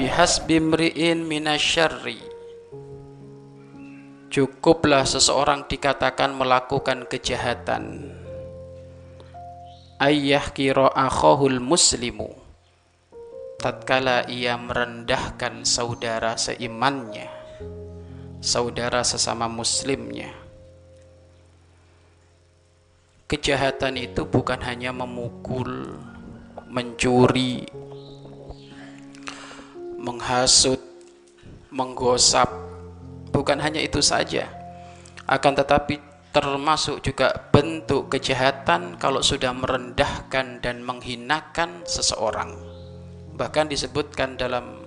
Bihasbi mri'in minasyarri. Cukuplah seseorang dikatakan melakukan kejahatan. Ayah kira akhahul muslimu. Tatkala ia merendahkan saudara seimannya Saudara sesama muslimnya. Kejahatan itu bukan hanya memukul Mencuri Menghasut Menggosap bukan hanya itu saja. Akan tetapi termasuk juga bentuk kejahatan kalau sudah merendahkan dan menghinakan seseorang. Bahkan disebutkan dalam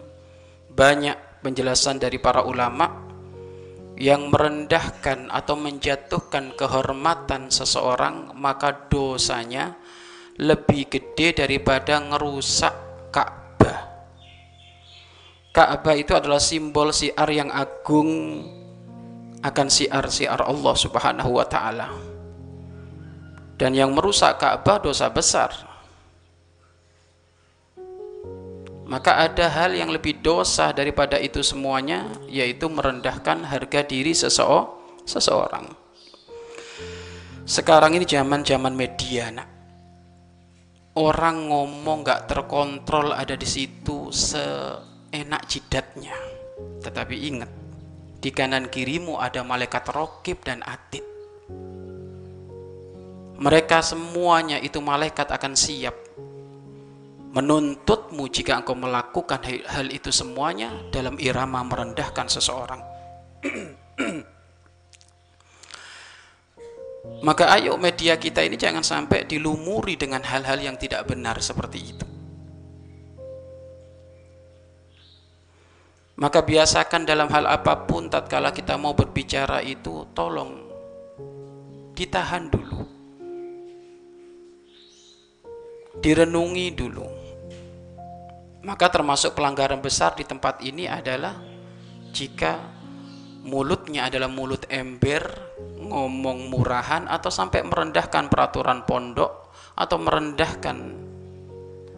banyak penjelasan dari para ulama yang merendahkan atau menjatuhkan kehormatan seseorang maka dosanya lebih gede daripada ngerusak Ka'bah Ka'bah itu adalah simbol siar yang agung akan siar-siar Allah Subhanahu wa taala. Dan yang merusak Ka'bah dosa besar. Maka ada hal yang lebih dosa daripada itu semuanya yaitu merendahkan harga diri seseorang. Sekarang ini zaman-zaman media, nak. Orang ngomong nggak terkontrol ada di situ se enak jidatnya. Tetapi ingat, di kanan kirimu ada malaikat rokib dan atid. Mereka semuanya itu malaikat akan siap menuntutmu jika engkau melakukan hal itu semuanya dalam irama merendahkan seseorang. Maka ayo media kita ini jangan sampai dilumuri dengan hal-hal yang tidak benar seperti itu. Maka biasakan dalam hal apa pun tatkala kita mau berbicara itu tolong ditahan dulu. Direnungi dulu. Maka termasuk pelanggaran besar di tempat ini adalah jika mulutnya adalah mulut ember, ngomong murahan atau sampai merendahkan peraturan pondok atau merendahkan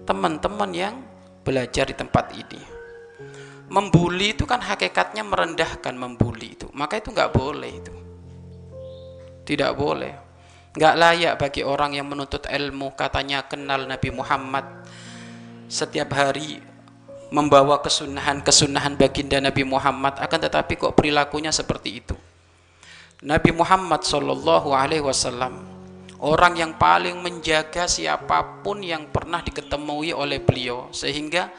teman-teman yang belajar di tempat ini. Membuli itu kan hakikatnya merendahkan membuli itu. Maka itu nggak boleh itu. Tidak boleh. Nggak layak bagi orang yang menuntut ilmu katanya kenal Nabi Muhammad setiap hari membawa kesunahan-kesunahan baginda Nabi Muhammad. Akan tetapi kok perilakunya seperti itu? Nabi Muhammad Shallallahu Alaihi Wasallam orang yang paling menjaga siapa pun yang pernah diketemui oleh beliau. Sehingga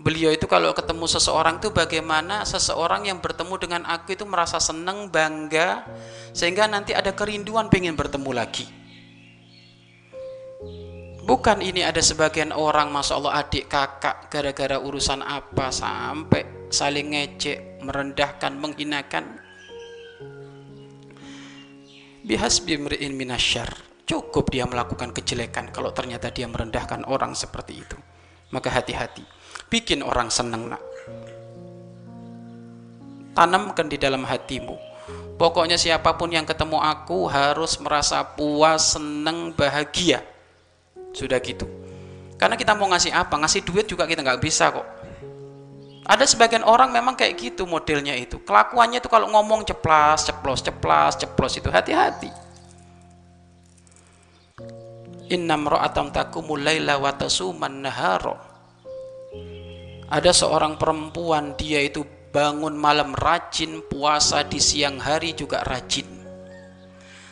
beliau itu kalau ketemu seseorang itu bagaimana seseorang yang bertemu dengan aku itu merasa senang, bangga sehingga nanti ada kerinduan pengen bertemu lagi. Bukan ini ada sebagian orang Masya Allah adik kakak gara-gara urusan apa sampai saling ngecek, merendahkan, menghinakan. Bihas bimri'in minasyar. Cukup dia melakukan kejelekan kalau ternyata dia merendahkan orang seperti itu. Maka hati-hati bikin orang senang nak tanamkan di dalam hatimu pokoknya siapa pun yang ketemu aku harus merasa puas senang bahagia sudah gitu. Karena kita mau ngasih apa ngasih duit juga kita nggak bisa kok. Ada sebagian orang memang kayak gitu modelnya itu. Kelakuannya itu kalau ngomong ceplas ceplos ceplas ceplos itu hati-hati. Innam ra'atam takumul laila wa tasuman ada seorang perempuan, dia itu bangun malam rajin, puasa di siang hari juga rajin.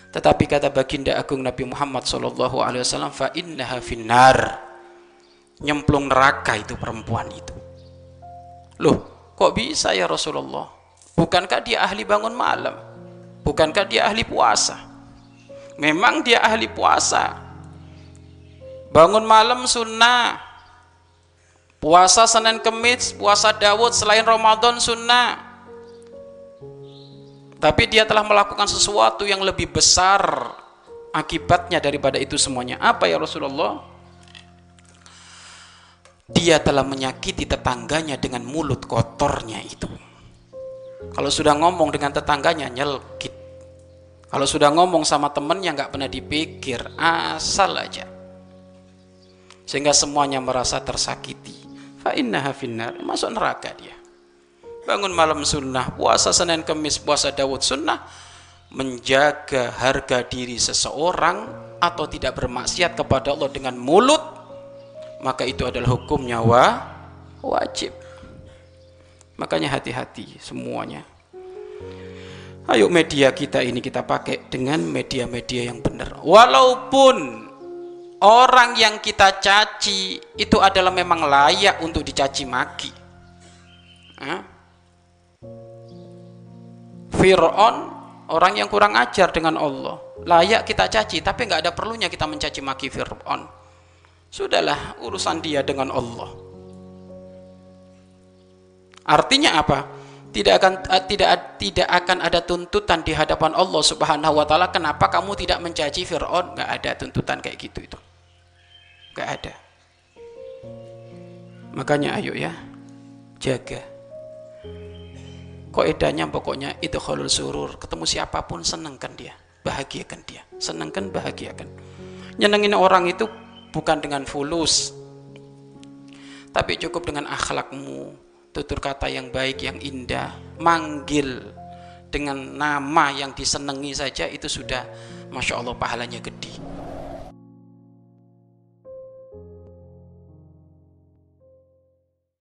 Tetapi kata baginda agung Nabi Muhammad Shallallahu Alaihi Wasallam, fa innaha finnar, nyemplung neraka itu perempuan itu. Loh, kok bisa ya Rasulullah? Bukankah dia ahli bangun malam? Bukankah dia ahli puasa? Memang dia ahli puasa. Bangun malam sunnah, Puasa Senin Kemis, puasa Dawud selain Ramadan sunnah. Tapi dia telah melakukan sesuatu yang lebih besar akibatnya daripada itu semuanya. Apa ya Rasulullah? Dia telah menyakiti tetangganya dengan mulut kotornya itu. Kalau sudah ngomong dengan tetangganya nyelkit. Kalau sudah ngomong sama temennya nggak pernah dipikir, asal aja. Sehingga semuanya merasa tersakiti. Fa innaha finnar, masuk neraka dia. Bangun malam sunnah, puasa Senin Kemis, puasa Dawud sunnah, menjaga harga diri seseorang atau tidak bermaksiat kepada Allah dengan mulut, maka itu adalah hukumnya wa wajib. Makanya hati-hati semuanya. Ayo media kita ini kita pakai dengan media-media yang benar. Walaupun orang yang kita caci itu adalah memang layak untuk dicaci maki. Fir'aun orang yang kurang ajar dengan Allah layak kita caci tapi nggak ada perlunya kita mencaci maki Fir'aun sudahlah urusan dia dengan Allah Artinya apa? Tidak akan eh, tidak tidak akan ada tuntutan di hadapan Allah Subhanahu wa taala kenapa kamu tidak mencaci Firaun? Enggak ada tuntutan kayak gitu itu. Enggak ada. Makanya ayo ya jaga. Kok edanya pokoknya itu khalul surur, ketemu siapa pun senengkan dia, bahagiakan dia, senengkan bahagiakan. Nyenengin orang itu bukan dengan fulus, tapi cukup dengan akhlakmu, tutur kata yang baik, yang indah, manggil dengan nama yang disenangi saja itu sudah Masya Allah pahalanya gede.